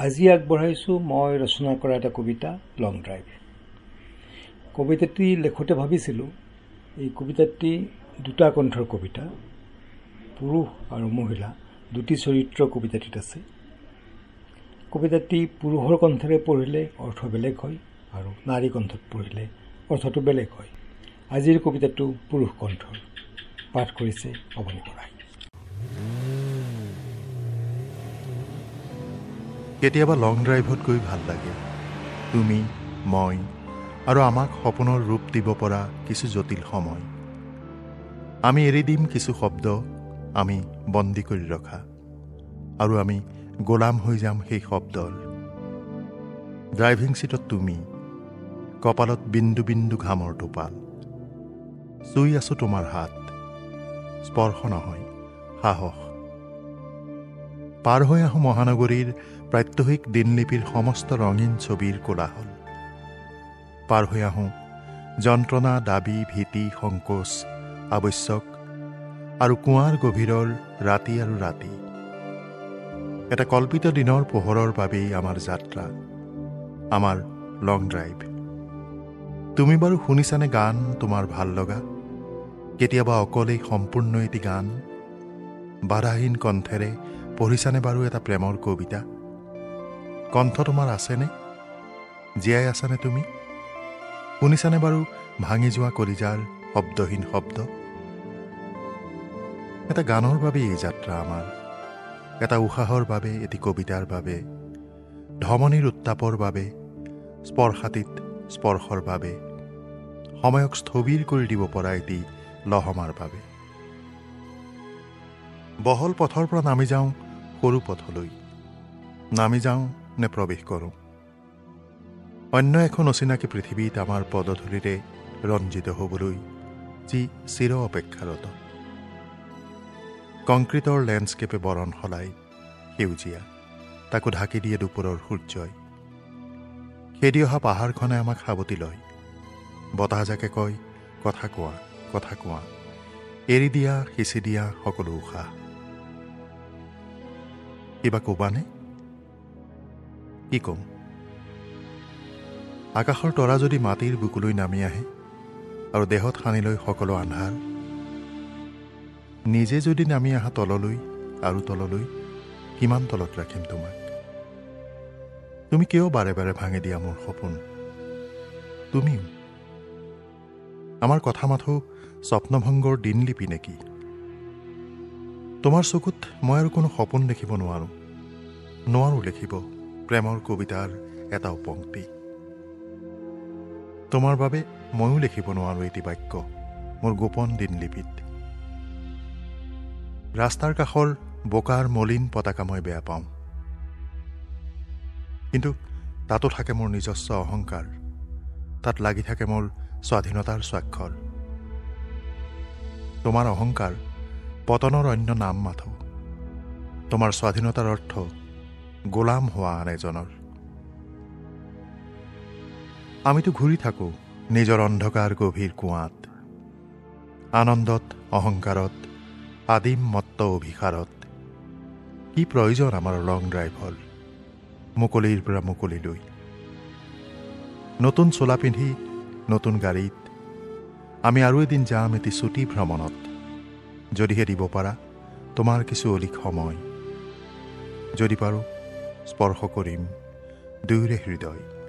আজি আগবঢ়াইছোঁ মই ৰচনা কৰা এটা কবিতা লং ড্ৰাইভ কবিতাটি লেখোঁতে ভাবিছিলোঁ এই কবিতাটি দুটা কণ্ঠৰ কবিতা পুৰুষ আৰু মহিলা দুটি চৰিত্ৰ কবিতাটিত আছে। কবিতাটি পুৰুষৰ কণ্ঠেৰে পঢ়িলে অৰ্থ বেলেগ হয় আৰু নাৰী কণ্ঠত পঢ়িলে অৰ্থটো বেলেগ হয়। আজিৰ কবিতাটো পুৰুষ কণ্ঠৰ। পাঠ কৰিছে অৱনী বৰাই। কেতিয়াবা লং ড্ৰাইভত গৈ ভাল লাগে। তুমি মই আৰু আমাক সপোনৰ ৰূপ দিব পৰা কিছু জটিল সময়। আমি এৰি দিম কিছু শব্দ আমি বন্দী কৰি ৰখা আৰু আমি গোলাম হৈ যাম সেই শব্দৰ। ড্ৰাইভিং ছিটত তুমি কপালত বিন্দু বিন্দু ঘামৰ টোপাল। চুই আছো তোমাৰ হাত। স্পৰ্শ নহয় সাহস। পাৰ হৈ আহোঁ মহানগৰীৰ প্ৰাত্যহিক দিনলিপিৰ সমস্ত ৰঙীন ছবিৰ কোলাহল। পাৰ হৈ আহোঁ যন্ত্ৰণা দাবী ভীতি সংকোচ আৱশ্যক আৰু কুঁৱাৰ গভীৰৰ ৰাতি আৰু ৰাতি। এটা কল্পিত দিনৰ পোহৰৰ বাবেই আমাৰ যাত্ৰা আমাৰ লং ড্ৰাইভ। তুমি বাৰু শুনিছানে গান তোমাৰ ভাল লগা? কেতিয়াবা অকলেই সম্পূৰ্ণ এটি গান বাধাহীন কণ্ঠেৰে পঢ়িছানে বাৰু এটা প্ৰেমৰ কবিতা? কণ্ঠ তোমাৰ আছেনে? জীয়াই আছানে তুমি? শুনিছানে বাৰু ভাঙি যোৱা কলিজাৰ শব্দহীন শব্দ? এটা গানৰ বাবে এই যাত্ৰা আমাৰ। এটা উশাহৰ বাবে এটি কবিতাৰ বাবে। ধমনীৰ উত্তাপৰ বাবে। স্পৰ্শাতীত স্পৰ্শৰ বাবে। সময়ক স্থবিৰ কৰি দিব পৰা এটি লহমাৰ বাবে। বহল পথৰ পৰা নামি যাওঁ সৰু পথলৈ। নামি যাওঁ নে প্ৰৱেশ কৰোঁ। অন্য এখন অচিনাকি পৃথিৱীত আমাৰ পদধূলিৰে ৰঞ্জিত হ'বলৈ যি চিৰ অপেক্ষাৰত। কংক্ৰিটৰ লেণ্ডস্কেপে বৰণ সলাই সেউজীয়া তাকো ঢাকি দিয়ে দুপৰৰ সূৰ্যই খেদি অহা পাহাৰখনে আমাক সাৱটি লয়। বতাহজাকে কয় কথা কোৱা কথা কোৱা। এৰি দিয়া সিঁচি দিয়া সকলো উশাহ। কিবা ক'বানে কি ক'ম? আকাশৰ তৰা যদি মাটিৰ বুকুলৈ নামি আহে আৰু দেহত সানি লৈ সকলো আন্ধাৰ নিজে যদি নামি আহা তললৈ আৰু তললৈ কিমান তলত ৰাখিম তোমাক? তুমি কিয় বাৰে বাৰে ভাঙি দিয়া মোৰ সপোন? তুমিও? আমাৰ কথা মাথো স্বপ্নভংগৰ দিনলিপি নেকি? তোমাৰ চকুত মই আৰু কোনো সপোন দেখিব নোৱাৰোঁ। নোৱাৰোঁ লিখিব প্ৰেমৰ কবিতাৰ এটাও পংক্তি তোমাৰ বাবে ময়ো লিখিব নোৱাৰোঁ এটি বাক্য মোৰ গোপন দিনলিপিত ৰাস্তাৰ কাষৰ বোকাৰ মলিন পতাকা মই বেয়া পাওঁ। কিন্তু তাতো থাকে মোৰ নিজস্ব অহংকাৰ তাত লাগি থাকে মোৰ স্বাধীনতাৰ স্বাক্ষৰ। তোমাৰ অহংকাৰ পতনৰ অন্য নাম মাথো। তোমাৰ স্বাধীনতাৰ অৰ্থ গোলাম হোৱা আন এজনৰ আমিতো ঘূৰি থাকোঁ নিজৰ অন্ধকাৰ গভীৰ কুঁৱাত। আনন্দত অহংকাৰত আদিম মত্ত অভিসাৰত কি প্ৰয়োজন আমাৰ লং ড্ৰাইভৰ? মুকলিৰ পৰা মুকলিলৈ নতুন চোলা পিন্ধি নতুন গাড়ীত। আমি আৰু এদিন যাম এটি চুটি ভ্ৰমণত। যদিহে দিব পাৰা তোমাৰ কিছু অলিক সময়। যদি পাৰোঁ স্পৰ্শ কৰিম। দুয়োৰে হৃদয়।